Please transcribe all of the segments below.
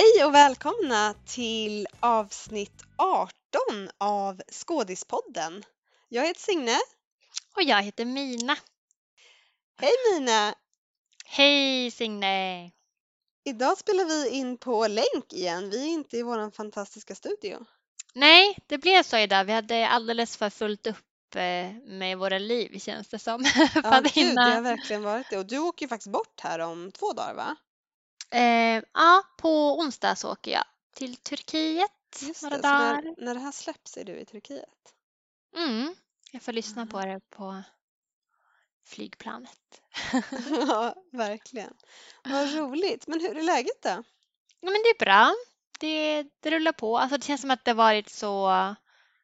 Hej och välkomna till avsnitt 18 av Skådispodden. Jag heter Signe. Och jag heter Mina. Hej Mina! Hej Signe! Idag spelar vi in på länk igen. Vi är inte i vår fantastiska studio. Nej, det blev så idag. Vi hade alldeles för fullt upp eh, med våra liv känns det som. Ja, gud, det har verkligen varit det. Och du åker ju faktiskt bort här om två dagar va? Eh, ja, på onsdag så åker jag till Turkiet Just några det, så när, dagar. när det här släpps är du i Turkiet. Mm, jag får lyssna på Ja, det på flygplanet. Ja, verkligen. Vad roligt. Men hur är läget då? Ja, men det är bra. Det, det rullar på. Alltså, det känns som att det varit så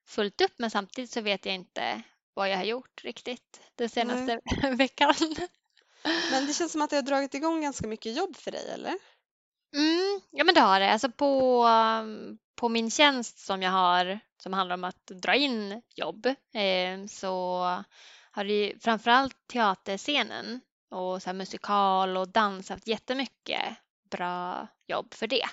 fullt upp men samtidigt så vet jag inte vad jag har gjort riktigt den Nej. senaste veckan. Men det känns som att det har dragit igång ganska mycket jobb för dig, eller? Mm, ja men det har det. Alltså på, um, på min tjänst som jag har som handlar om att dra in jobb eh, så har det ju framförallt teaterscenen och så här musikal och dans haft jättemycket bra jobb för det.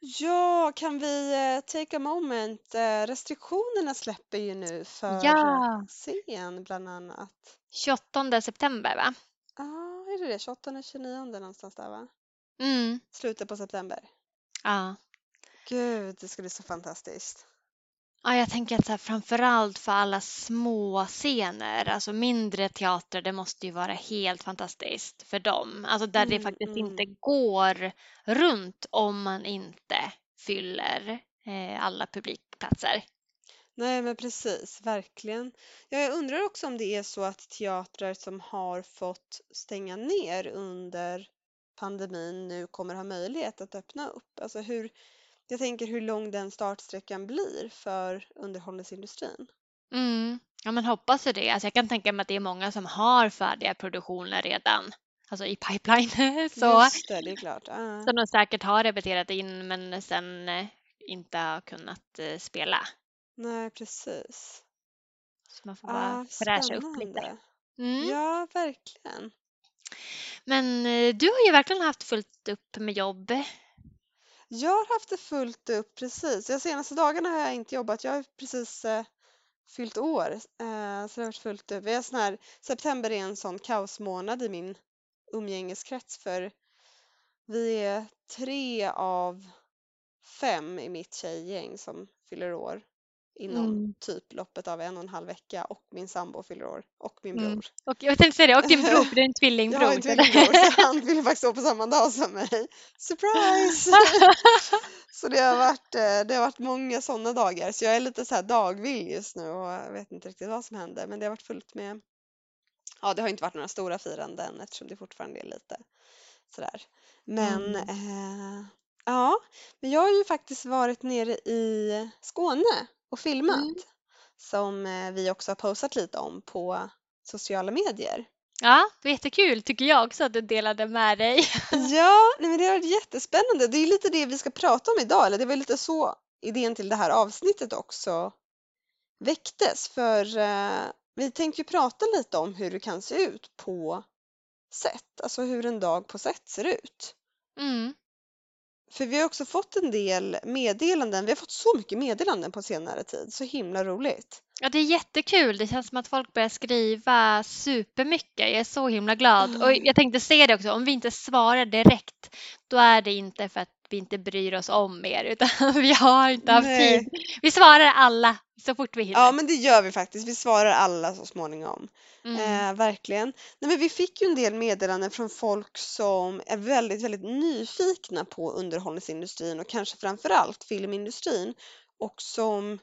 Ja, kan vi eh, take a moment? Eh, restriktionerna släpper ju nu för Ja, scen bland annat. 28 september va? Ja, är det det? 28 29 någonstans där va? Mm, Slutet på september. ja. Gud, det ska bli så fantastiskt. Ja, jag tänker att så här, framförallt för alla små scener, alltså mindre teatrar, det måste ju vara helt fantastiskt för dem. Alltså där det Mm, faktiskt mm. inte går runt om man inte fyller eh, alla publikplatser. Nej, men precis, verkligen. Ja, jag undrar också om det är så att teatrar som har fått stänga ner under pandemin nu kommer ha möjlighet att öppna upp. Alltså hur, jag tänker hur lång den startsträckan blir för underhållningsindustrin. Mm. Ja, men hoppas ju det. Alltså jag kan tänka mig att det är många som har färdiga produktioner redan, alltså i pipeline, så Just det, det är klart. Ja. som de säkert har repeterat in men sen eh, inte har kunnat eh, spela. Nej, precis. Så man får bara Ah, fräscha upp lite. Mm. Ja, verkligen. Men eh, du har ju verkligen haft fullt upp med jobb. Jag har haft det fullt upp precis. De senaste dagarna har jag inte jobbat. Jag har precis eh, fyllt år. Eh, så det har varit fullt upp. Har sån här, september är en sån kaosmånad i min umgängeskrets för vi är tre av fem i mitt tjejgäng som fyller år inom Mm. typ loppet av en och en halv vecka och min sambo fyller år och min Mm. bror. Och jag tänkte säga det, och din bror, för du är en Jag tvillingbror. har en tvillingbror så han fyller faktiskt år på samma dag som mig. Surprise! Så det har varit, eh, det har varit många sådana dagar så jag är lite så här dagvill just nu och jag vet inte riktigt vad som händer men det har varit fullt med Ja, det har inte varit några stora firanden eftersom det fortfarande är lite sådär. Men Mm. eh, ja, men jag har ju faktiskt varit nere i Skåne och filmat Mm. som eh, vi också har postat lite om på sociala medier. Ja, det var jättekul tycker jag också att du delade med dig. Ja, nej men det har varit jättespännande. Det är lite det vi ska prata om idag, eller det var lite så idén till det här avsnittet också väcktes. För eh, vi tänkte ju prata lite om hur det kan se ut på set, alltså hur en dag på set ser ut. Mm. För vi har också fått en del meddelanden, vi har fått så mycket meddelanden på senare tid, så himla roligt. Ja, det är jättekul. Det känns som att folk börjar skriva supermycket. Jag är så himla glad. Och jag tänkte säga det också, om vi inte svarar direkt, då är det inte för att vi inte bryr oss om er, utan vi har inte haft Nej. tid. Vi svarar alla så fort vi hinner. Ja, men det gör vi faktiskt. Vi svarar alla så småningom. Mm. Eh, verkligen. Nej, men vi fick ju en del meddelanden från folk som är väldigt, väldigt nyfikna på underhållningsindustrin och kanske framförallt filmindustrin och som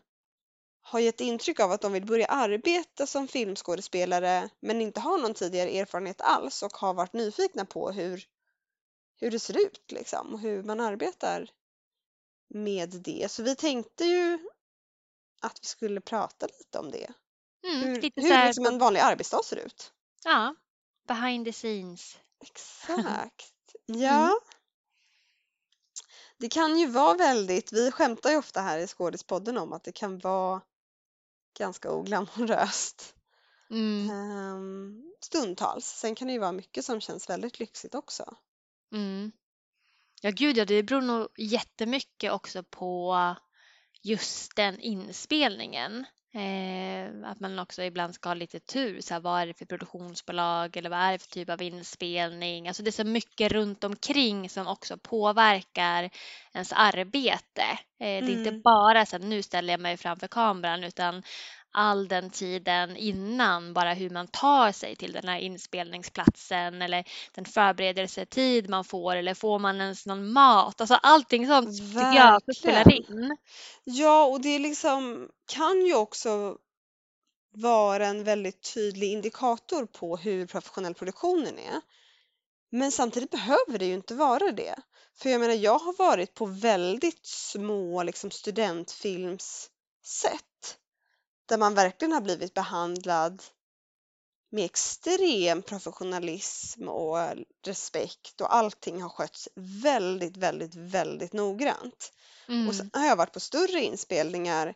har gett intryck av att de vill börja arbeta som filmskådespelare men inte har någon tidigare erfarenhet alls och har varit nyfikna på hur, hur det ser ut liksom och hur man arbetar med det. Så vi tänkte ju att vi skulle prata lite om det. Mm, Hur, lite hur här, liksom en vanlig arbetsdag ser ut. ja, behind the scenes. Exakt. Mm. Ja. Det kan ju vara väldigt, vi skämtar ju ofta här i Skådispodden om att det kan vara ganska oglamoröst Mm, ehm, stundtals. Sen kan det ju vara mycket som känns väldigt lyxigt också. Mm. Ja, gud ja, det beror nog jättemycket också på just den inspelningen. Eh, att man också ibland ska ha lite tur. Så här, vad är det för produktionsbolag eller vad är det för typ av inspelning? Alltså det är så mycket runt omkring som också påverkar ens arbete. Eh, det är inte Mm. bara så att nu ställer jag mig framför kameran utan all den tiden innan, bara hur man tar sig till den här inspelningsplatsen eller den förberedelsetid man får eller får man ens någon mat? Alltså allting sånt tycker jag spelar in. Ja, och det liksom kan ju också vara en väldigt tydlig indikator på hur professionell produktionen är. Men samtidigt behöver det ju inte vara det. För jag menar, jag har varit på väldigt små liksom, studentfilmsset där man verkligen har blivit behandlad med extrem professionalism och respekt och allting har skötts väldigt, väldigt, väldigt noggrant. Mm. Och sen har jag varit på större inspelningar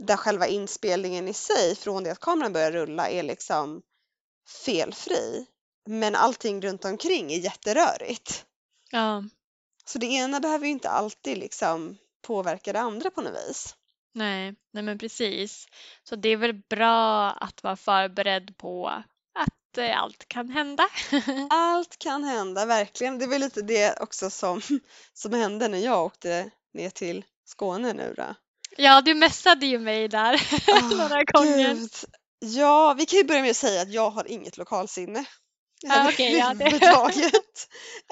där själva inspelningen i sig från det att kameran börjar rulla är liksom felfri. Men allting runt omkring är jätterörigt. Ja, Så det ena behöver ju inte alltid liksom påverka det andra på något vis. Nej, nej men precis. Så det är väl bra att vara förberedd på att eh, allt kan hända. Allt kan hända, verkligen. Det var lite det också som, som hände när jag åkte ner till Skåne nu då. Ja, du messade ju mig där några gånger. Gud. Ja, vi kan ju börja med att säga att jag har inget lokalsinne. Ja, okej, ja, det-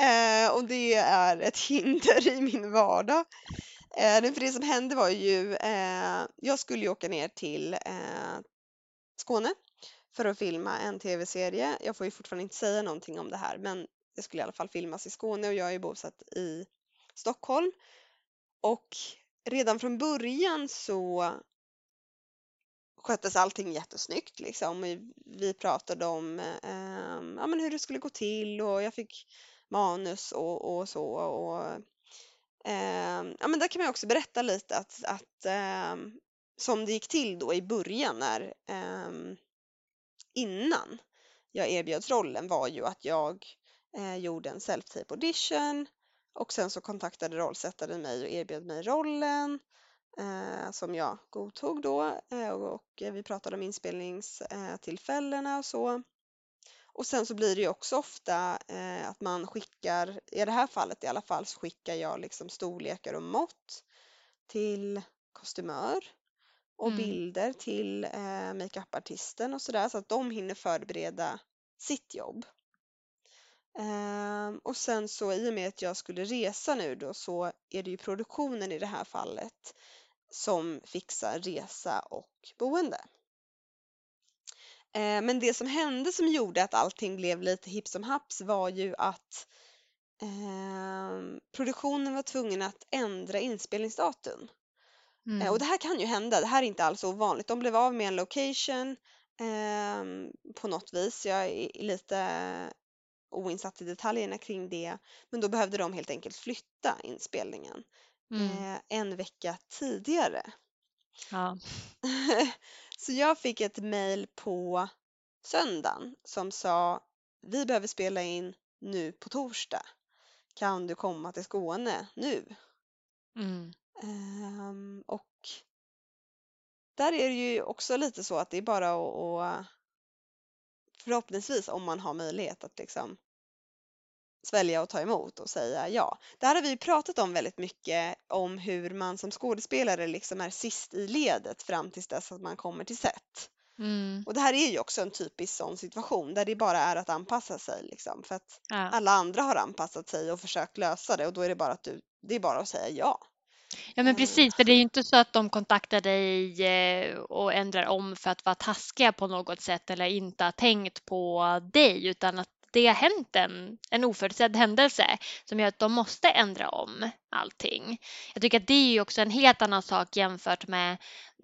eh, och det är ett hinder i min vardag. Eh, det- för det som hände var ju, eh, jag skulle ju åka ner till eh, Skåne för att filma en tv-serie. Jag får ju fortfarande inte säga någonting om det här, men det skulle i alla fall filmas i Skåne och jag är ju bosatt i Stockholm. Och redan från början så sköttes allting jättesnyggt liksom. Vi- pratade om eh, ja, men hur det skulle gå till och jag fick manus och, och så. Och, Ehm, ja, men där kan man också berätta lite att, att eh, som det gick till då i början när eh, innan jag erbjöds rollen var ju att jag eh, gjorde en self-tape audition och sen så kontaktade rollsättaren mig och erbjöd mig rollen eh, som jag godtog då eh, och, och vi pratade om inspelningstillfällena eh, och så. Och sen så blir det ju också ofta eh, att man skickar, i det här fallet i alla fall, så skickar jag liksom storlekar och mått till kostymör och Mm. bilder till eh, makeupartisten och sådär så att de hinner förbereda sitt jobb. Ehm, och sen så i och med att jag skulle resa nu då så är det ju produktionen i det här fallet som fixar resa och boende. Eh, men det som hände som gjorde att allting blev lite hipp som haps var ju att ehm, produktionen var tvungen att ändra inspelningsdatum. Eh, Mm. Och det här kan ju hända, det här är inte alls ovanligt. De blev av med en location ehm, på något vis. Jag är lite oinsatt i detaljerna kring det. Men då behövde de helt enkelt flytta inspelningen Mm. eh, en vecka tidigare. Ja. Så jag fick ett mejl på söndagen som sa vi behöver spela in nu på torsdag. Kan du komma till Skåne nu? Mm. Ehm, och där är det ju också lite så att det är bara att, att förhoppningsvis om man har möjlighet att liksom svälja och ta emot och säga ja. Det här har vi pratat om väldigt mycket om hur man som skådespelare liksom är sist i ledet fram tills dess att man kommer till set. Mm. Och det här är ju också en typisk sån situation där det bara är att anpassa sig liksom för att Ja. alla andra har anpassat sig och försökt lösa det och då är det bara att du, det är bara att säga ja. Ja men Eh. precis, för det är ju inte så att de kontaktar dig eh, och ändrar om för att vara taskiga på något sätt eller inte har tänkt på dig utan att det har hänt en, en oförutsedd händelse som gör att de måste ändra om allting. Jag tycker att det är ju också en helt annan sak jämfört med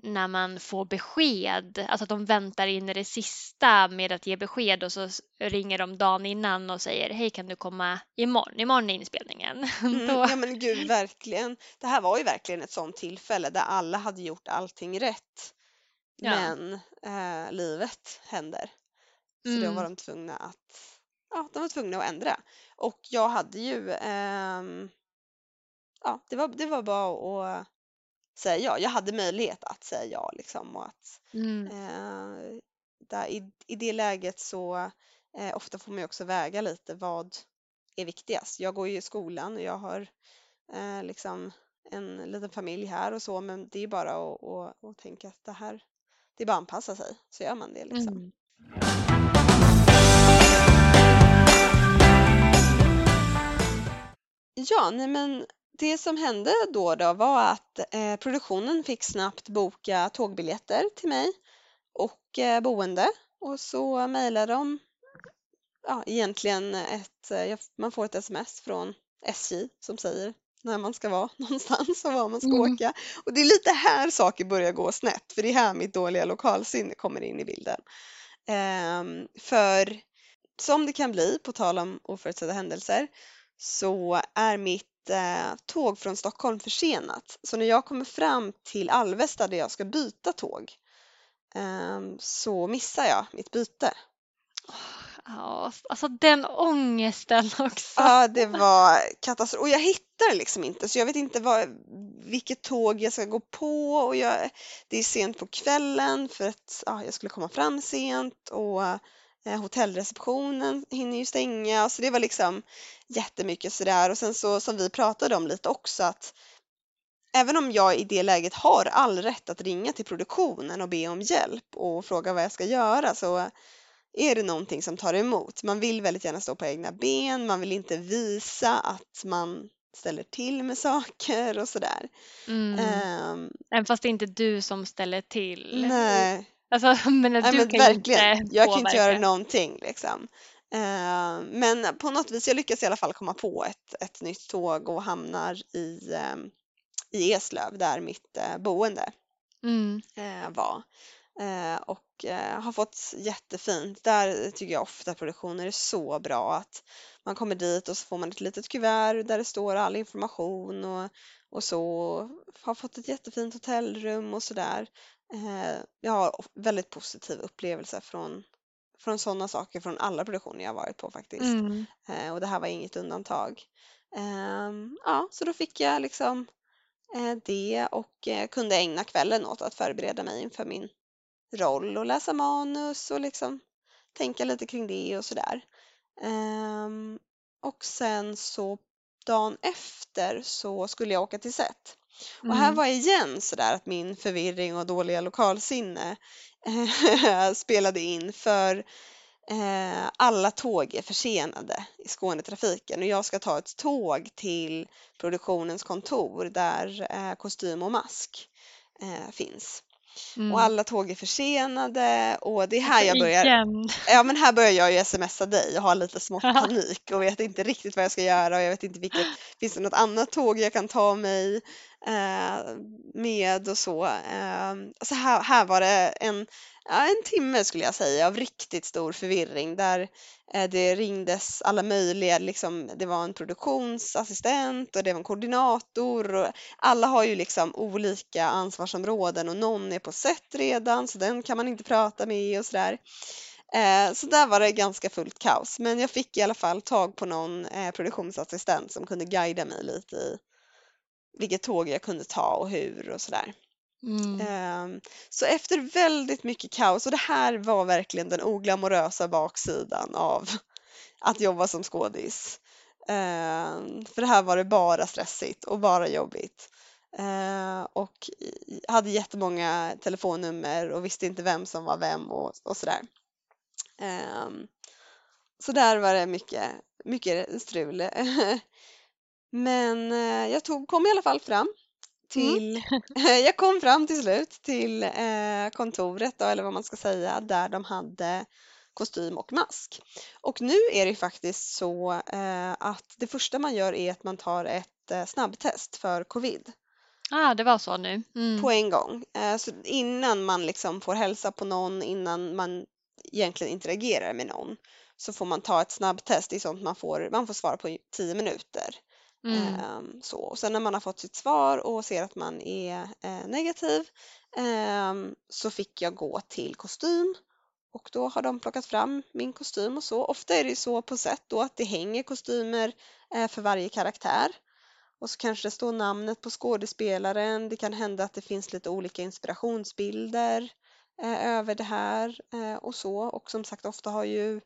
när man får besked, alltså att de väntar in i det sista med att ge besked och så ringer de dagen innan och säger hej kan du komma imorgon, imorgon är inspelningen. Mm, Då, ja men gud, verkligen. Det här var ju verkligen ett sånt tillfälle där alla hade gjort allting rätt. Ja. Men eh, livet händer. Så då Mm. var de tvungna att, ja, de var tvungna att ändra. Och jag hade ju ehm, ja, det var, det var bara att säga ja. Jag hade möjlighet att säga ja liksom och att Mm. eh, där, i, i det läget så eh, ofta får man ju också väga lite vad är viktigast. Jag går ju i skolan och jag har eh, liksom en liten familj här och så men det är bara att, att, att tänka att det här, det är bara att anpassa sig så gör man det liksom. Mm. Ja, nej men det som hände då, då var att eh, produktionen fick snabbt boka tågbiljetter till mig och eh, boende och så mejlade de ja, egentligen ett, eh, man får ett sms från SJ som säger när man ska vara någonstans och var man ska Mm. åka. Och det är lite här saker börjar gå snett för det är här mitt dåliga lokalsinne kommer in i bilden. Ehm, för som det kan bli, på tal om oförutsedda händelser, så är mitt eh, tåg från Stockholm försenat. Så när jag kommer fram till Alvesta där jag ska byta tåg ehm, så missar jag mitt byte. Ja, alltså den ångesten också. Ja, det var katastrof. Och jag hittar liksom inte, så jag vet inte vad, vilket tåg jag ska gå på. Och jag, det är sent på kvällen för att ja, jag skulle komma fram sent och eh, hotellreceptionen hinner ju stänga. Så det var liksom jättemycket sådär. Och sen så som vi pratade om lite också att även om jag i det läget har all rätt att ringa till produktionen och be om hjälp och fråga vad jag ska göra så är det någonting som tar emot. Man vill väldigt gärna stå på egna ben, man vill inte visa att man ställer till med saker och sådär. Mm. Ehm, Även fast det är inte du som ställer till. nej, Alltså, men nej du men kan verkligen. inte Jag kan inte göra påverka. någonting liksom. Ehm, men på något vis, jag lyckas i alla fall komma på ett, ett nytt tåg och hamnar i, ehm, i Eslöv där mitt eh, boende Mm. eh, var. Eh, och eh, har fått jättefint. Där tycker jag ofta produktioner är så bra att man kommer dit och så får man ett litet kuvert där det står all information och, och så. Har fått ett jättefint hotellrum och sådär. Eh, jag har väldigt positiv upplevelse från, från sådana saker från alla produktioner jag varit på faktiskt. Mm. Eh, och det här var inget undantag. Ehm, ja, så då fick jag liksom eh, det och eh, kunde ägna kvällen åt att förbereda mig inför min roll och läsa manus och liksom tänka lite kring det och sådär. Ehm, och sen så dagen efter så skulle jag åka till set. Och här Mm. var igen sådär att min förvirring och dåliga lokalsinne eh, spelade in för eh, alla tåg är försenade i Skånetrafiken och jag ska ta ett tåg till produktionens kontor där eh, kostym och mask eh, finns. Mm. Och alla tåg är försenade och det är här jag börjar Igen. Ja men här börjar jag ju smsa dig och ha lite smått panik och vet inte riktigt vad jag ska göra och jag vet inte vilket, finns det något annat tåg jag kan ta mig Eh, med och så. Eh, här, här var det en, ja, en timme skulle jag säga av riktigt stor förvirring där eh, det ringdes alla möjliga, liksom, det var en produktionsassistent och det var en koordinator och alla har ju liksom olika ansvarsområden och någon är på set redan så den kan man inte prata med och sådär. Eh, så där var det ganska fullt kaos, men jag fick i alla fall tag på någon eh, produktionsassistent som kunde guida mig lite i vilket tåg jag kunde ta och hur och sådär. Mm. Ehm, Så efter väldigt mycket kaos, och det här var verkligen den oglamorösa baksidan av att jobba som skådis. Ehm, För det här var det bara stressigt och bara jobbigt. Ehm, Och hade jättemånga telefonnummer och visste inte vem som var vem och, och sådär. Så där var det mycket, mycket strul. Men eh, jag tog, kom i alla fall fram till, jag kom fram till slut till eh, kontoret då, eller vad man ska säga, där de hade kostym och mask. Och nu är det faktiskt så eh, att det första man gör är att man tar ett eh, snabbtest för covid Ah, det var så nu. Mm. på en gång. Eh, så innan man liksom får hälsa på någon, innan man egentligen interagerar med någon, så får man ta ett snabbtest. Det är sånt man får, man får svara på i 10 minuter. Mm. Ehm, så. Och sen när man har fått sitt svar och ser att man är eh, negativ ehm, så fick jag gå till kostym och då har de plockat fram min kostym och så. Ofta är det ju så på set då att det hänger kostymer eh, för varje karaktär och så kanske det står namnet på skådespelaren. Det kan hända att det finns lite olika inspirationsbilder eh, över det här eh, och så. Och som sagt, ofta har ju,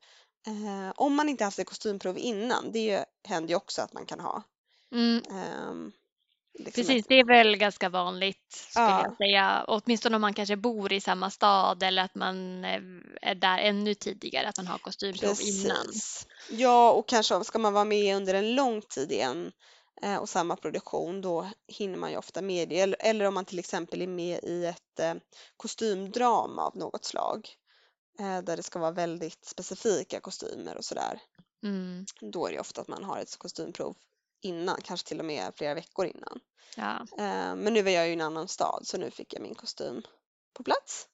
eh, om man inte haft ett kostymprov innan, det händer ju också att man kan ha. Mm. Liksom Precis, ett- det är väl ganska vanligt skulle Ja. jag säga. Åtminstone om man kanske bor i samma stad eller att man eh, är där ännu tidigare, att man har kostymprov innan. Ja, och kanske ska man vara med under en lång tid i en eh, och samma produktion, då hinner man ju ofta med det. Eller, eller om man till exempel är med i ett eh, kostymdrama av något slag, eh, där det ska vara väldigt specifika kostymer och sådär. Mm. Då är det ofta att man har ett kostymprov innan, kanske till och med flera veckor innan. Ja. Eh, Men nu var jag i en annan stad så nu fick jag min kostym på plats.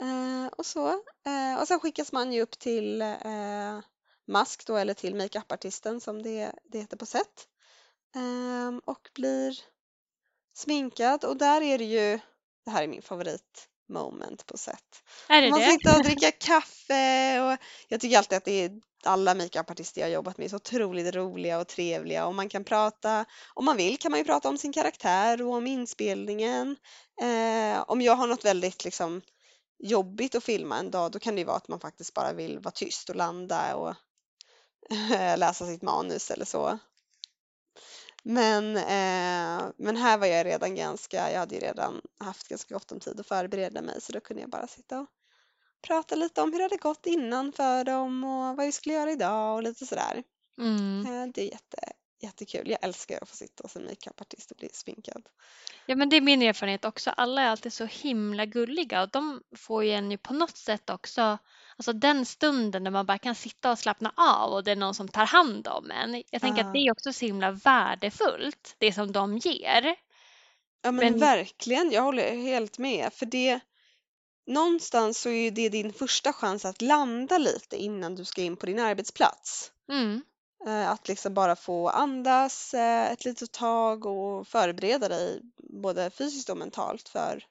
Eh, Och så. Eh, Och sen skickas man ju upp till mask då eller till makeupartisten som det, det heter på. Ehm, Och blir sminkad och där är det ju, det här är min favorit moment på set. Är det Man det? sitter och dricker kaffe och jag tycker alltid att det är alla makeupartister jag jobbat med är så otroligt roliga och trevliga och man kan prata, om man vill kan man ju prata om sin karaktär och om inspelningen. Eh, om jag har något väldigt liksom jobbigt att filma en dag då kan det ju vara att man faktiskt bara vill vara tyst och landa och läsa sitt manus eller så. Men, eh, men här var jag redan ganska, jag hade ju redan haft ganska gott om tid att förbereda mig så då kunde jag bara sitta och prata lite om hur det hade gått innan för dem och vad vi skulle göra idag och lite sådär. Mm. Eh, det är jätte, jättekul. Jag älskar att få sitta en makeupartist och bli sminkad. Ja men det är min erfarenhet också. Alla är alltid så himla gulliga och de får ju en ju på något sätt också, alltså den stunden när man bara kan sitta och slappna av och det är någon som tar hand om en. Jag tänker Ja. att det är också så himla värdefullt, det som de ger. Ja men, Men- verkligen, jag håller helt med. För det, någonstans så är ju det din första chans att landa lite innan du ska in på din arbetsplats. Mm. Eh, Att liksom bara få andas eh, ett litet tag och förbereda dig både fysiskt och mentalt för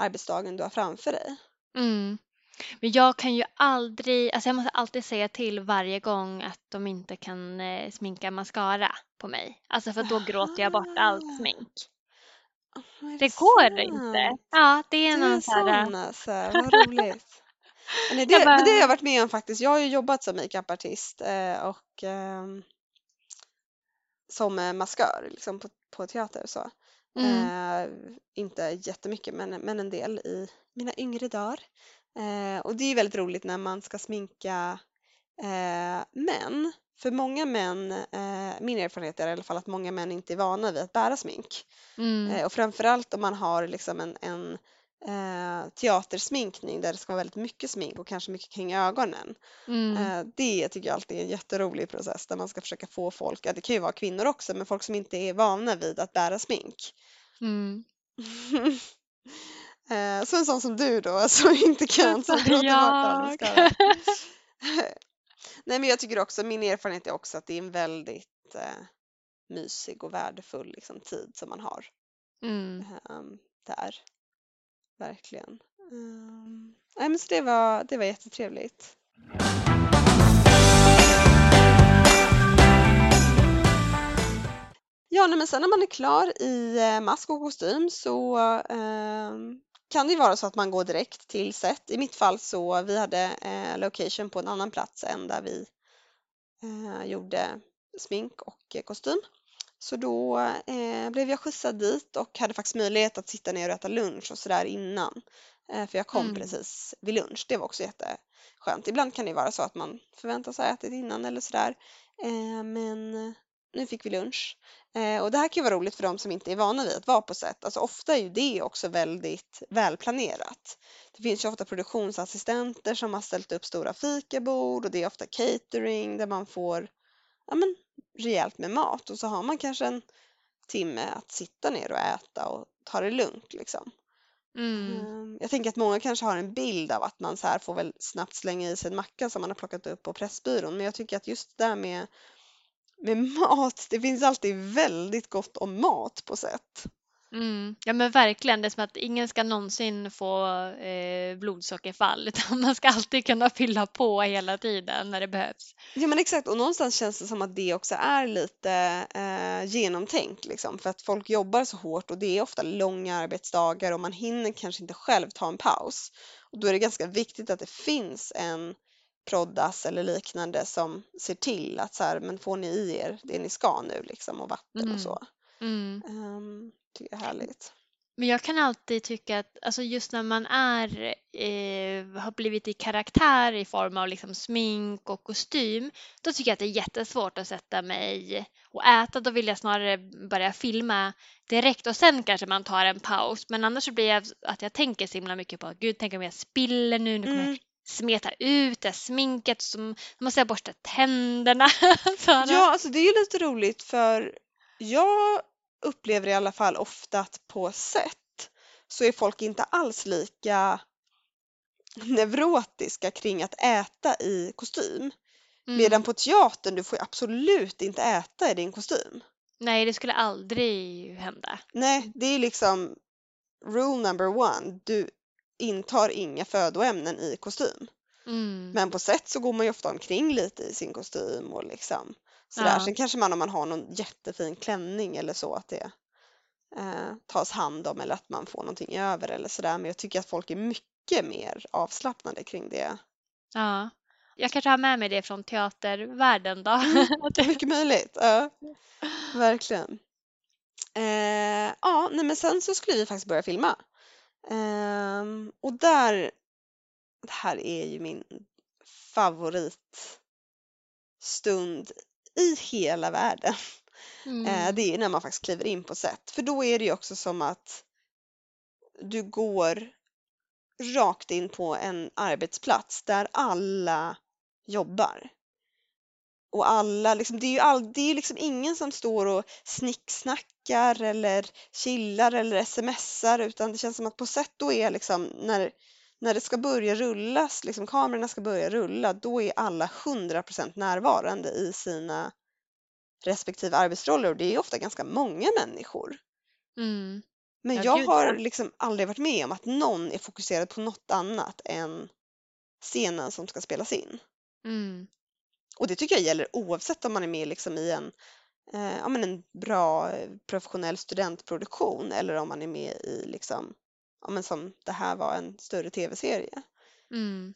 arbetsdagen du har framför dig. Mm. Men jag kan ju aldrig, alltså jag måste alltid säga till varje gång att de inte kan eh, sminka mascara på mig. Alltså för då gråter jag bort allt smink. Är Det går inte. Ja, det är Du är någon så här, sån alltså, vad roligt. Men det, Jag bara- men det har jag varit med om faktiskt. Jag har ju jobbat som makeupartist eh, och ehm, som eh, maskör liksom på, på teater och så. mm, Eh, inte jättemycket men, men en del i mina yngre dagar. Eh, och det är väldigt roligt när man ska sminka eh, män. För många män, eh, min erfarenhet är i alla fall att många män inte är vana vid att bära smink. mm, Eh, och framförallt om man har liksom en, en eh, teatersminkning där det ska vara väldigt mycket smink och kanske mycket kring ögonen. mm, Eh, det tycker jag alltid är en jätterolig process där man ska försöka få folk, ja det kan ju vara kvinnor också, men folk som inte är vana vid att bära smink. mm. Eh, Så en sån som du då som inte kan, som gråter mascara. Nej men jag tycker också, min erfarenhet är också att det är en väldigt eh, mysig och värdefull liksom, tid som man har Mm. ehm, där. Verkligen. Um, nej men så det var, det var jättetrevligt. Ja, nej, men sen när man är klar i eh, mask och kostym så ehm, kan det vara så att man går direkt till set. I mitt fall så vi hade eh, location på en annan plats än där vi eh, gjorde smink och kostym. Så då eh, blev jag skjutsad dit och hade faktiskt möjlighet att sitta ner och äta lunch och sådär innan. Eh, för jag kom Mm. precis vid lunch. Det var också jätteskönt. Ibland kan det vara så att man förväntar sig att ätit innan eller sådär. Eh, men nu fick vi lunch. Eh, och det här kan ju vara roligt för de som inte är vana vid att vara på set. Alltså ofta är ju det också väldigt välplanerat. Det finns ju ofta produktionsassistenter som har ställt upp stora fikabord och det är ofta catering där man får ja, men, rejält med mat och så har man kanske en timme att sitta ner och äta och ta det lugnt liksom. Mm. Ehm, Jag tänker att många kanske har en bild av att man så här får väl snabbt slänga i sig en macka som man har plockat upp på Pressbyrån. Men jag tycker att just det där med, med mat, det finns alltid väldigt gott om mat på set. Mm. Ja men verkligen, det är som att ingen ska någonsin få eh, blodsockerfall utan man ska alltid kunna fylla på hela tiden när det behövs. Ja men exakt och någonstans känns det som att det också är lite eh, genomtänkt liksom för att folk jobbar så hårt och det är ofta långa arbetsdagar och man hinner kanske inte själv ta en paus. Och då är det ganska viktigt att det finns en proddas eller liknande som ser till att så här, men får ni i er det ni ska nu liksom och vatten Mm. och så. Mm. Um, tycker jag är härligt. Men jag kan alltid tycka att alltså just när man är, eh, har blivit i karaktär i form av liksom smink och kostym, då tycker jag att det är jättesvårt att sätta mig och äta. Då vill jag snarare börja filma direkt och sen kanske man tar en paus. Men annars så blir jag att jag tänker så himla mycket på gud, tänk om jag spiller nu, nu kommer Mm. Smeta ut det här sminket, så måste jag borsta tänderna. Ja, alltså det är ju lite roligt för jag upplever i alla fall ofta att på set så är folk inte alls lika neurotiska kring att äta i kostym. Mm. Medan på teatern, du får absolut inte äta i din kostym. Nej, det skulle aldrig hända. Nej, det är liksom rule number one. Du intar inga födoämnen i kostym. Mm. Men på set så går man ju ofta omkring lite i sin kostym och liksom sådär. Ja. Sen kanske man om man har någon jättefin klänning eller så att det eh, tas hand om eller att man får någonting över eller sådär. Men jag tycker att folk är mycket mer avslappnade kring det. Ja, jag kanske har med mig det från teatervärlden då. Det är mycket möjligt. Ja, verkligen. Eh, ja, nej men sen så skulle vi faktiskt börja filma. Ehm, och där, det här är ju min favoritstund i hela världen. Eh, Mm. det är när man faktiskt kliver in på set. För då är det ju också som att du går rakt in på en arbetsplats där alla jobbar. Och alla, liksom, det är ju all, det är liksom ingen som står och snicksnackar eller chillar eller smsar utan det känns som att på set då är liksom när, när det ska börja rullas, liksom kamerorna ska börja rulla, då är alla 100% närvarande i sina respektive arbetsroller och det är ofta ganska många människor. Mm. Men Ja, jag har liksom aldrig varit med om att någon är fokuserad på något annat än scenen som ska spelas in. Mm. Och det tycker jag gäller oavsett om man är med liksom i en, eh, ja, men en bra eh, professionell studentproduktion eller om man är med i liksom, ja, men som det här var en större tv-serie. Mm.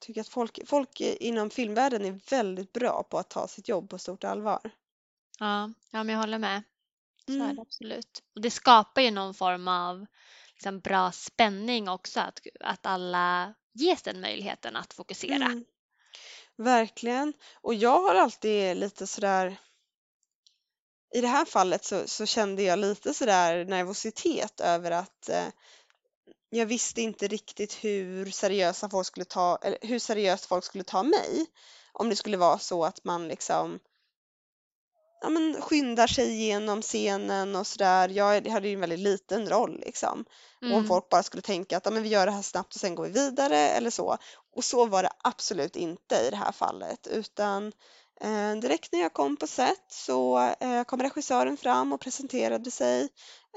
Tycker att folk, folk inom filmvärlden är väldigt bra på att ta sitt jobb på stort allvar. Ja, ja, men jag håller med. Så är Mm. det absolut. Och det skapar ju någon form av liksom, bra spänning också, att, att alla ges den möjligheten att fokusera. Mm. Verkligen. Och jag har alltid lite sådär i det här fallet så, så kände jag lite sådär nervositet över att eh, jag visste inte riktigt hur seriösa folk skulle ta, eller hur seriöst folk skulle ta mig. Om det skulle vara så att man liksom ja, men skyndar sig igenom scenen och sådär. Jag hade ju en väldigt liten roll liksom. Och om Mm. folk bara skulle tänka att ja, men vi gör det här snabbt och sen går vi vidare eller så. Och så var det absolut inte i det här fallet utan eh, direkt när jag kom på set så eh, kom regissören fram och presenterade sig.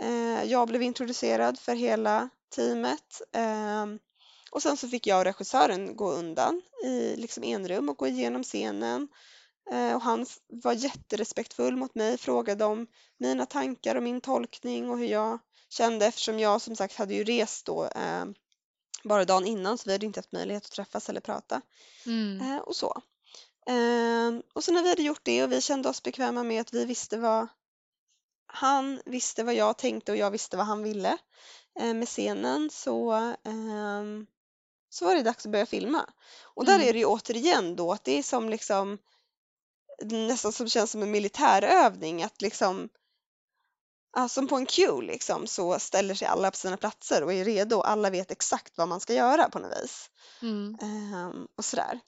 Eh, jag blev introducerad för hela teamet. Eh, och sen så fick jag och regissören gå undan i liksom enrum och gå igenom scenen. Eh, och han var jätterespektfull mot mig, frågade om mina tankar och min tolkning och hur jag kände eftersom jag som sagt hade ju rest då eh, bara dagen innan så vi hade inte haft möjlighet att träffas eller prata Mm. eh, och så. Eh, och så när vi hade gjort det och vi kände oss bekväma med att vi visste vad han visste vad jag tänkte och jag visste vad han ville eh, med scenen så, ehm, så var det dags att börja filma. Och där Mm. är det ju återigen då att det är som liksom nästan som känns som en militärövning att liksom Ja, som på en cue liksom så ställer sig alla på sina platser och är redo. Alla vet exakt vad man ska göra på något vis. Mm. Ehm, och sådär.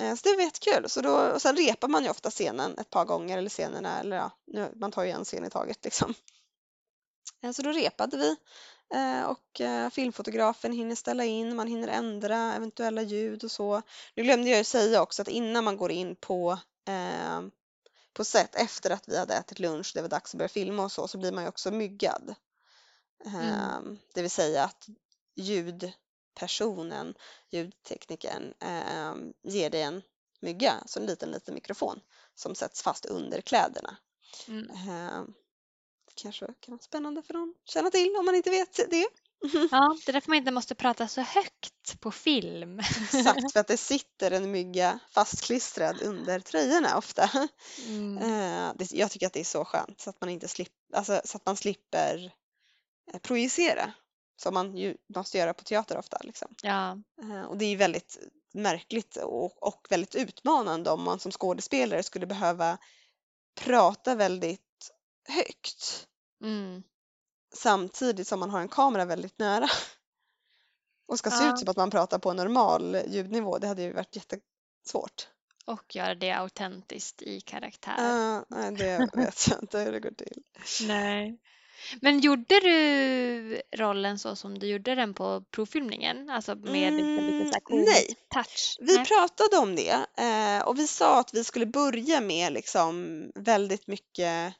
Eh, så det var jättekul. Så då, och sen repar man ju ofta scenen ett par gånger eller scenerna, eller ja, nu, man tar ju en scen i taget liksom. Eh, så då repade vi eh, och eh, filmfotografen hinner ställa in, man hinner ändra eventuella ljud och så. Nu glömde jag ju säga också att innan man går in på eh, på set efter att vi hade ätit lunch, det var dags att börja filma och så, så blir man ju också myggad. Mm. Ehm, Det vill säga att ljudpersonen, ljudteknikern, ehm, ger dig en mygga, så en liten, liten mikrofon som sätts fast under kläderna. Mm. Ehm, Det kanske kan vara spännande för någon att känna till om man inte vet det. Ja, det är därför man inte måste prata så högt på film. Exakt, för att det sitter en mygga fastklistrad under tröjorna ofta. Mm. Eh, jag tycker att det är så skönt så att man inte slipper, alltså, så att man slipper eh, projicera som man ju måste göra på teater ofta. Liksom. Ja, Eh, och det är väldigt märkligt och, och väldigt utmanande om man som skådespelare skulle behöva prata väldigt högt mm. Samtidigt som man har en kamera väldigt nära och ska se Ja. ut som att man pratar på normal ljudnivå. Det hade ju varit jättesvårt. och göra det autentiskt i karaktär. Uh, nej, det vet jag inte hur det går till. Nej. Men gjorde du rollen så som du gjorde den på provfilmningen? Alltså med liksom lite så här cool nej, touch? vi Nej. pratade om det eh, och vi sa att vi skulle börja med liksom väldigt mycket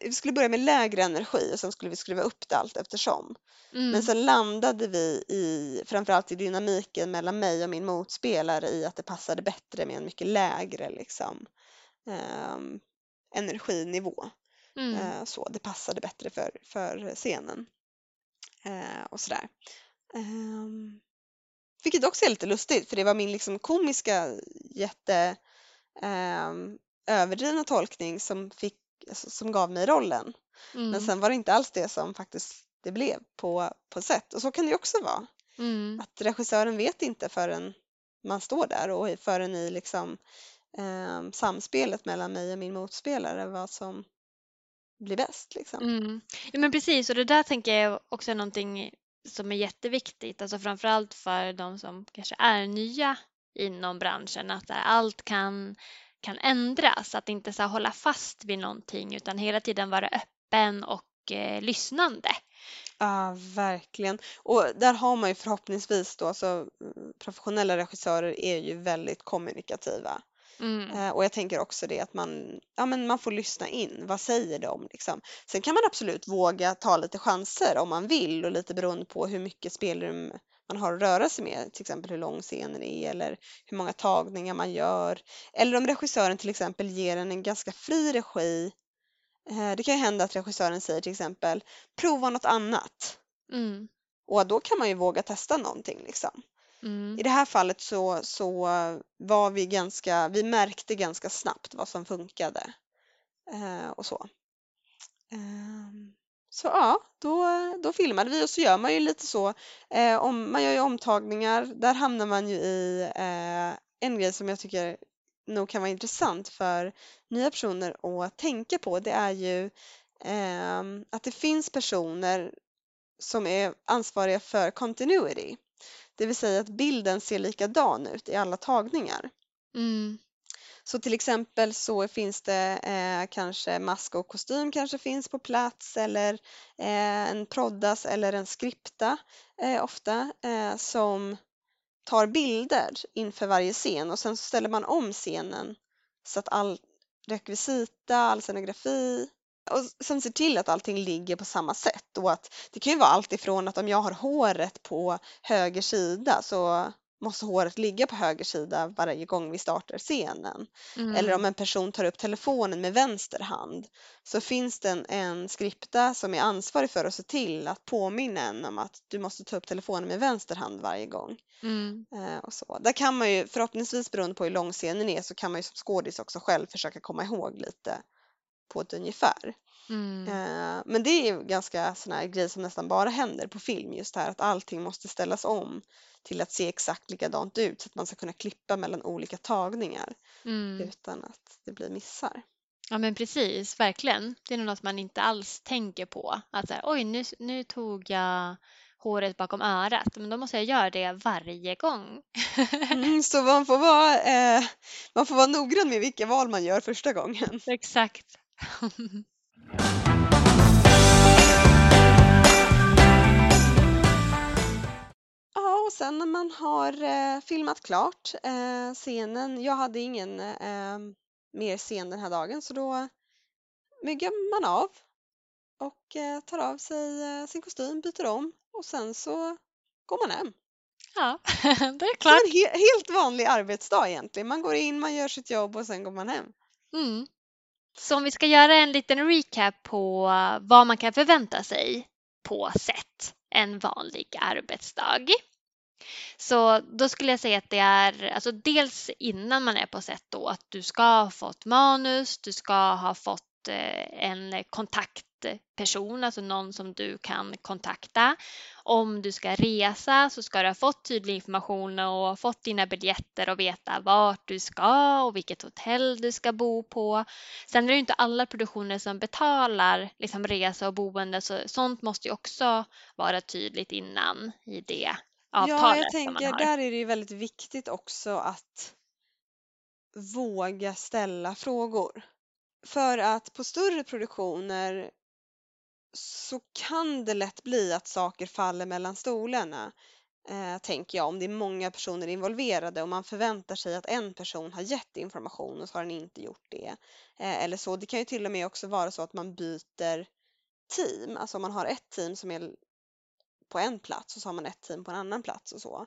vi skulle börja med lägre energi och sen skulle vi skruva upp det allt eftersom. Mm. Men sen landade vi i, framförallt i dynamiken mellan mig och min motspelare i att det passade bättre med en mycket lägre liksom, ehm, energinivå. Mm. Eh, så det passade bättre för, för scenen. Eh, och sådär. Ehm, vilket också är lite lustigt för det var min liksom komiska jätte ehm, överdrivna tolkning som, fick, alltså, som gav mig rollen. Mm. Men sen var det inte alls det som faktiskt det blev på, på sätt. Och så kan det också vara. Mm. Att regissören vet inte förrän man står där och förrän i liksom, ehm, samspelet mellan mig och min motspelare vad som blir bäst. Liksom. Mm. Ja, men precis, och det där tänker jag också är någonting som är jätteviktigt, alltså framförallt för de som kanske är nya inom branschen, att allt kan, kan ändras, att inte så hålla fast vid någonting utan hela tiden vara öppen och eh, lyssnande. Ja, verkligen. Och där har man ju förhoppningsvis då, alltså mm, professionella regissörer är ju väldigt kommunikativa. Mm. Eh, och jag tänker också det att man, ja, men man får lyssna in, vad säger de liksom. Sen kan man absolut våga ta lite chanser om man vill och lite beroende på hur mycket spelrum man har att röra sig med, till exempel hur lång scenen är eller hur många tagningar man gör. Eller om regissören till exempel ger en en ganska fri regi. Eh, Det kan ju hända att regissören säger till exempel prova något annat. Mm. Och då kan man ju våga testa någonting liksom. Mm. I det här fallet så, så var vi ganska, vi märkte ganska snabbt vad som funkade. Eh, och så. Ehm, så ja, då, då filmade vi och så gör man ju lite så, eh, om, man gör ju omtagningar, där hamnar man ju i eh, en grej som jag tycker nog kan vara intressant för nya personer att tänka på, det är ju eh, att det finns personer som är ansvariga för continuity. Det vill säga att bilden ser likadan ut i alla tagningar. Mm. Så till exempel så finns det eh, kanske mask och kostym kanske finns på plats eller eh, en proddas eller en skripta eh, ofta eh, som tar bilder inför varje scen och sen så ställer man om scenen så att all rekvisita, all scenografi och sen ser till att allting ligger på samma sätt och att det kan ju vara allt ifrån att om jag har håret på höger sida så måste håret ligga på höger sida varje gång vi startar scenen. Mm. Eller om en person tar upp telefonen med vänster hand så finns det en, en skripta som är ansvarig för att se till att påminna en om att du måste ta upp telefonen med vänster hand varje gång. Mm. Eh, och så. Där kan man ju förhoppningsvis beroende på hur lång scenen är så kan man ju som skådis också själv försöka komma ihåg lite på ett ungefär. Mm. Eh, men det är ganska sån här grej som nästan bara händer på film just här att allting måste ställas om till att se exakt likadant ut så att man ska kunna klippa mellan olika tagningar Mm. utan att det blir missar. Ja men precis, verkligen. Det är nog något man inte alls tänker på. Att så här, oj nu, nu tog jag håret bakom örat, men då måste jag göra det varje gång. Mm, så man får, vara, eh, man får vara noggrann med vilka val man gör första gången. Exakt. Ja, och sen när man har eh, filmat klart eh, scenen, jag hade ingen eh, mer scen den här dagen så då myggar man av och eh, tar av sig eh, sin kostym, byter om och sen så går man hem. Ja, det är klart. en he helt vanlig arbetsdag egentligen. Man går in, man gör sitt jobb och sen går man hem. Mm. Så om vi ska göra en liten recap på vad man kan förvänta sig på set en vanlig arbetsdag. Så då skulle jag säga att det är alltså dels innan man är på set då att du ska ha fått manus, du ska ha fått eh, en kontakt kontaktperson, alltså någon som du kan kontakta. Om du ska resa så ska du ha fått tydlig information och fått dina biljetter och veta vart du ska och vilket hotell du ska bo på. Sen är det ju inte alla produktioner som betalar liksom resa och boende så sånt måste ju också vara tydligt innan i det avtalet Ja, jag tänker där är det ju väldigt viktigt också att våga ställa frågor. För att på större produktioner så kan det lätt bli att saker faller mellan stolarna. Eh, tänker jag, om det är många personer involverade och man förväntar sig att en person har gett information och så har den inte gjort det. Eh, eller så. Det kan ju till och med också vara så att man byter team, alltså om man har ett team som är på en plats och så har man ett team på en annan plats och så.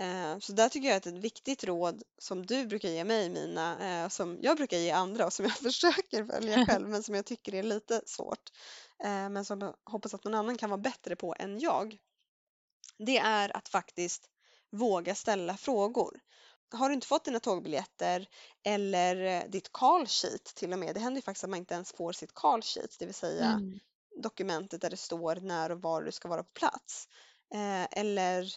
Eh, Så där tycker jag att ett viktigt råd som du brukar ge mig Mina, eh, som jag brukar ge andra och som jag försöker följa själv men som jag tycker är lite svårt, eh, men som jag hoppas att någon annan kan vara bättre på än jag. Det är att faktiskt våga ställa frågor. Har du inte fått dina tågbiljetter eller ditt call sheet till och med, det händer ju faktiskt att man inte ens får sitt call sheet, det vill säga Mm. dokumentet där det står när och var du ska vara på plats. Eller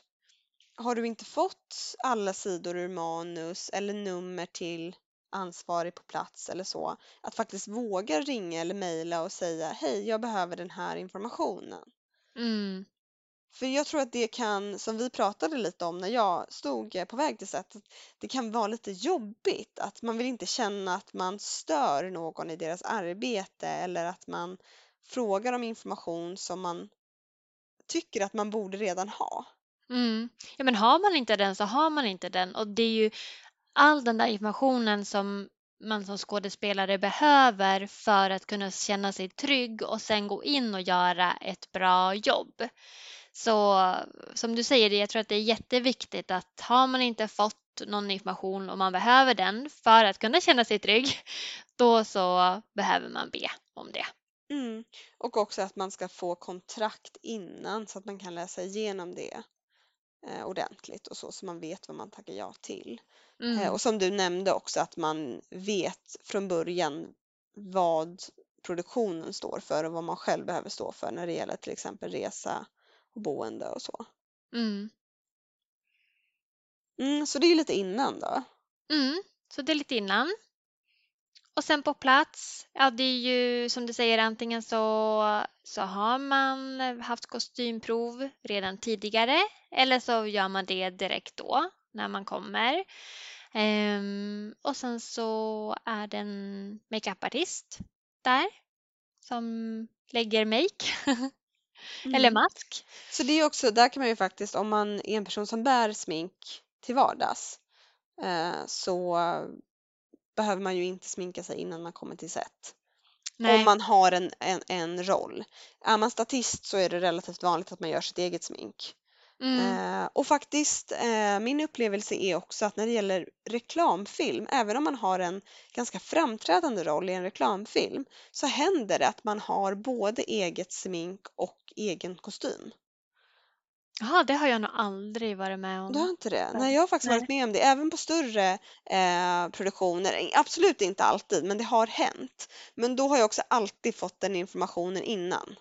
har du inte fått alla sidor ur manus eller nummer till ansvarig på plats eller så, att faktiskt våga ringa eller mejla och säga hej, jag behöver den här informationen. Mm. För jag tror att det kan, som vi pratade lite om när jag stod eh, på väg till set, att det kan vara lite jobbigt att man vill inte känna att man stör någon i deras arbete eller att man frågar om information som man tycker att man borde redan ha. Mm. Ja, men har man inte den så har man inte den och det är ju all den där informationen som man som skådespelare behöver för att kunna känna sig trygg och sen gå in och göra ett bra jobb. Så som du säger, jag tror att det är jätteviktigt att har man inte fått någon information och man behöver den för att kunna känna sig trygg, då så behöver man be om det. Mm. Och också att man ska få kontrakt innan så att man kan läsa igenom det eh, ordentligt och så, så man vet vad man tackar ja till. Eh, Mm. och som du nämnde också att man vet från början vad produktionen står för och vad man själv behöver stå för när det gäller till exempel resa och boende och så. Mm. Mm, så det är ju lite innan då. Mm. Så det är lite innan. Och sen på plats, ja det är ju som du säger antingen så, så har man haft kostymprov redan tidigare eller så gör man det direkt då när man kommer. Ehm, och sen så är det en makeupartist där som lägger make eller Mm. mask. Så det är också, där kan man ju faktiskt, om man är en person som bär smink till vardags, eh, så behöver man ju inte sminka sig innan man kommer till set. Nej. Om man har en, en, en roll. Är man statist så är det relativt vanligt att man gör sitt eget smink. Mm. Eh, och faktiskt, eh, min upplevelse är också att när det gäller reklamfilm, även om man har en ganska framträdande roll i en reklamfilm, så händer det att man har både eget smink och egen kostym. Jaha, det har jag nog aldrig varit med om. Du har inte det? Nej. Jag har faktiskt Nej. varit med om det, även på större eh, produktioner. Absolut inte alltid, men det har hänt. Men då har jag också alltid fått den informationen innan.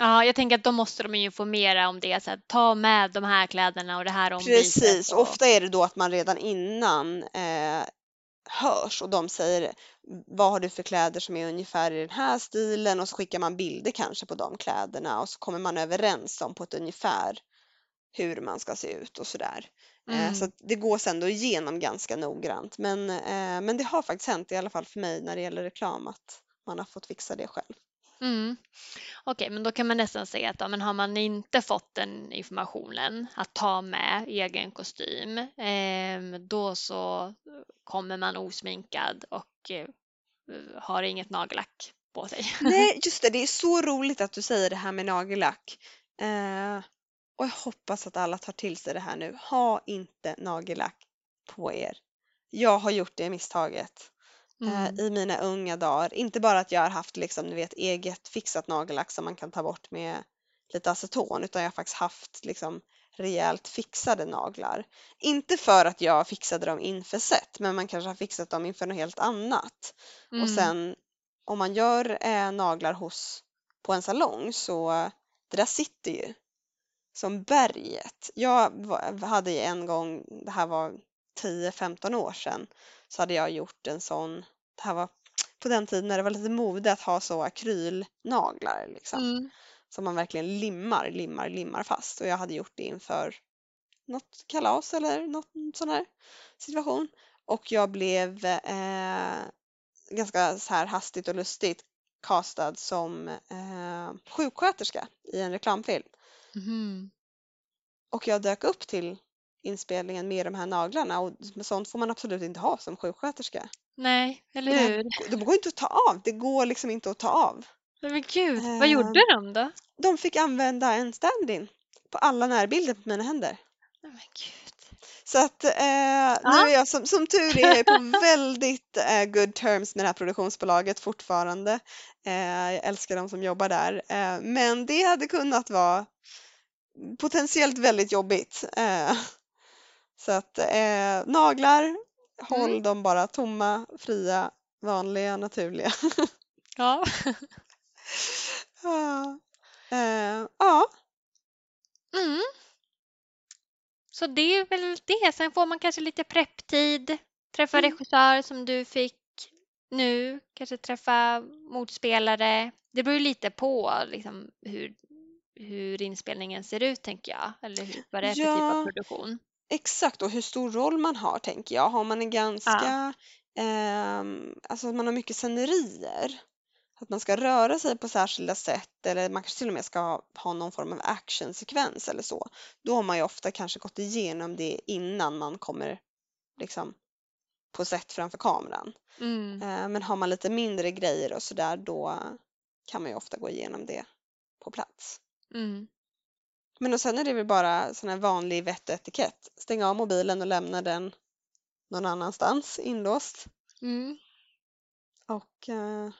Ja, jag tänker att då måste de ju informera om det. Så att ta med de här kläderna och det här ombytet. Precis, och- ofta är det då att man redan innan eh, hörs och de säger vad har du för kläder som är ungefär i den här stilen och så skickar man bilder kanske på de kläderna och så kommer man överens om på ett ungefär hur man ska se ut och sådär. Eh, Mm. så det gås ändå igenom ganska noggrant men, eh, men det har faktiskt hänt i alla fall för mig när det gäller reklam att man har fått fixa det själv. Mm. Okej, men då kan man nästan säga att ja, men har man inte fått den informationen att ta med egen kostym, eh, då så kommer man osminkad och eh, har inget nagellack på sig. Nej, just det. Det är så roligt att du säger det här med nagellack. Eh, och jag hoppas att alla tar till sig det här nu. Ha inte nagellack på er. Jag har gjort det misstaget eh, Mm. i mina unga dagar. Inte bara att jag har haft liksom, du vet, eget fixat nagellack som man kan ta bort med lite aceton utan jag har faktiskt haft liksom rejält fixade naglar. Inte för att jag fixade dem inför set men man kanske har fixat dem inför något helt annat. Och Mm. sen om man gör eh, naglar hos, på en salong så eh, det där sitter ju som berget. Jag hade en gång, det här var 10-15 år sedan, så hade jag gjort en sån, det här var på den tiden när det var lite mode att ha så akrylnaglar liksom. Mm. Som man verkligen limmar, limmar, limmar fast. Och jag hade gjort det inför något kalas eller något sån här situation. Och jag blev eh, ganska så här hastigt och lustigt castad som eh, sjuksköterska i en reklamfilm. Mhm. Och jag dök upp till inspelningen med de här naglarna och sånt får man absolut inte ha som sjuksköterska. Nej, eller Nej. hur? De går inte att ta av, det går liksom inte att ta av. Men gud, vad Eh. gjorde de då? De fick använda en stand-in på alla närbilder på mina händer. Men gud. Så att eh, nu är jag som, som tur är jag på väldigt eh, good terms med det här produktionsbolaget fortfarande. Eh, jag älskar de som jobbar där. Eh, men det hade kunnat vara potentiellt väldigt jobbigt. Eh, så att eh, naglar, håll Mm. dem bara tomma, fria, vanliga, naturliga. Ja. Ja. Eh, ja, Mm. Så det är väl det. Sen får man kanske lite prepptid, träffa Mm. regissör som du fick nu, kanske träffa motspelare. Det beror ju lite på liksom, hur, hur inspelningen ser ut, tänker jag. Eller hur, vad det är för typ av Ja. produktion. Exakt, och hur stor roll man har tänker jag. Har man en ganska, ehm, alltså att man har mycket scenerier, att man ska röra sig på särskilda sätt eller man kanske till och med ska ha, ha någon form av actionsekvens eller så. Då har man ju ofta kanske gått igenom det innan man kommer liksom på sätt framför kameran. Mm. Eh, men har man lite mindre grejer och sådär då kan man ju ofta gå igenom det på plats. Mm. Men och sen är det väl bara sån här vanlig vett och etikett. Stänga av mobilen och lämna den någon annanstans inlåst. Mm. Och eh,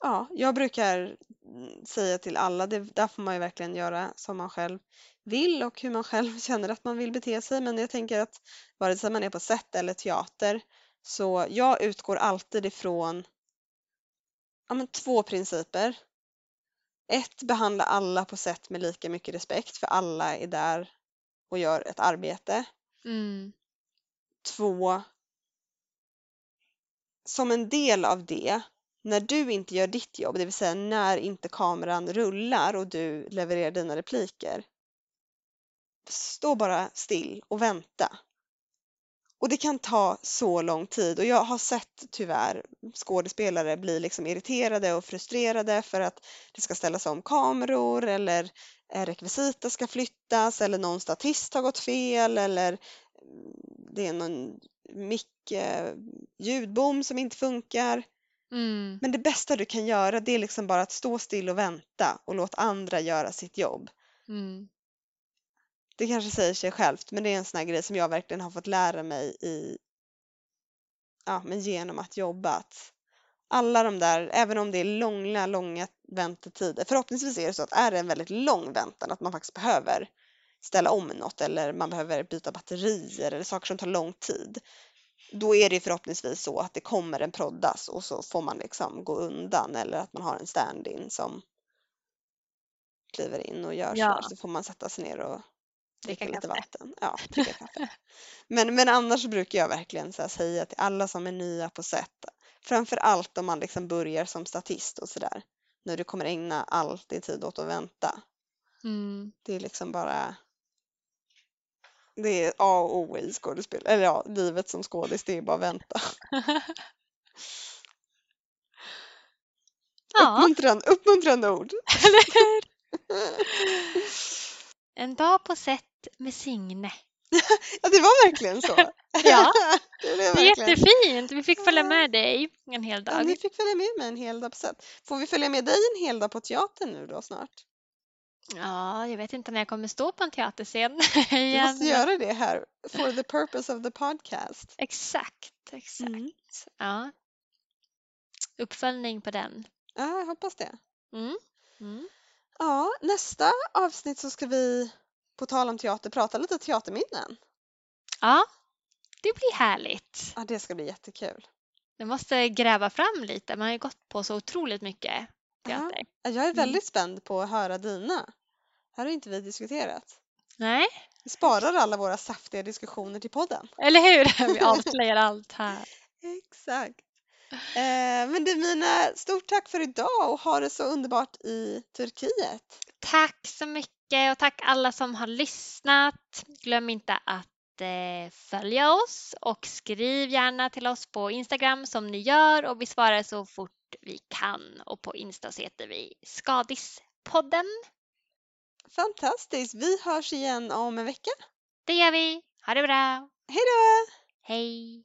ja, jag brukar mm, säga till alla, det, där får man ju verkligen göra som man själv vill och hur man själv känner att man vill bete sig. Men jag tänker att vare sig man är på set eller teater så jag utgår alltid ifrån ja, men två principer. Ett, behandla alla på set med lika mycket respekt för alla är där och gör ett arbete. Mm. Två, som en del av det, när du inte gör ditt jobb, det vill säga när inte kameran rullar och du levererar dina repliker, stå bara still och vänta. Och det kan ta så lång tid och jag har sett tyvärr skådespelare bli liksom irriterade och frustrerade för att det ska ställas om kameror eller eh, rekvisita ska flyttas eller någon statist har gått fel eller mm, det är någon mick, eh, ljudbom som inte funkar. Mm. Men det bästa du kan göra det är liksom bara att stå still och vänta och låt andra göra sitt jobb. Mm. Det kanske säger sig självt men det är en sån här grej som jag verkligen har fått lära mig i ja, men genom att jobba. Att alla de där, även om det är långa, långa väntetider. Förhoppningsvis är det så att är det en väldigt lång väntan att man faktiskt behöver ställa om något eller man behöver byta batterier eller saker som tar lång tid. Då är det förhoppningsvis så att det kommer en proddas och så får man liksom gå undan eller att man har en stand-in som kliver in och gör Ja. så. Så får man sätta sig ner och dricka lite vatten. Ja, dricka kaffe. Men, men annars brukar jag verkligen så säga till alla som är nya på set, framför allt om man liksom börjar som statist och sådär, när du kommer ägna all din tid åt att vänta. Mm. Det är liksom bara det är A och O i skådespel, eller ja, livet som skådis, det är bara att vänta. Ja, Uppmuntrande, uppmuntrande ord. eller hur? En dag på set med Signe. Ja, det var verkligen så. Ja, det det är jättefint. Vi fick följa Ja. med dig en hel Ja, dag. ni fick följa med mig en hel dag på set. Får vi följa med dig en hel dag på teatern nu då snart? Ja, jag vet inte när jag kommer stå på en teaterscen Du igen. måste göra det här for the purpose of the podcast. Exakt, exakt. Mm. Ja. Uppföljning på den. Ja, jag hoppas det. Mm. Mm. Ja, nästa avsnitt så ska vi på tal om teater prata lite teaterminnen. Ja, det blir härligt. Ja, det ska bli jättekul. Jag måste gräva fram lite. Man har ju gått på så otroligt mycket Ja, teater. jag är väldigt spänd på att höra dina. Här har inte vi diskuterat. Nej, Vi sparar alla våra saftiga diskussioner till podden. eller hur? Vi avslöjar allt här. Exakt. Eh, men du Mina, stort tack för idag och ha det så underbart i Turkiet. Tack så mycket och tack alla som har lyssnat. Glöm inte att eh, följa oss och skriv gärna till oss på Instagram som ni gör och vi svarar så fort vi kan och på Insta så heter vi Skadispodden. Fantastiskt. Vi hörs igen om en vecka. Det gör vi. Ha det bra. Hej då! Hej!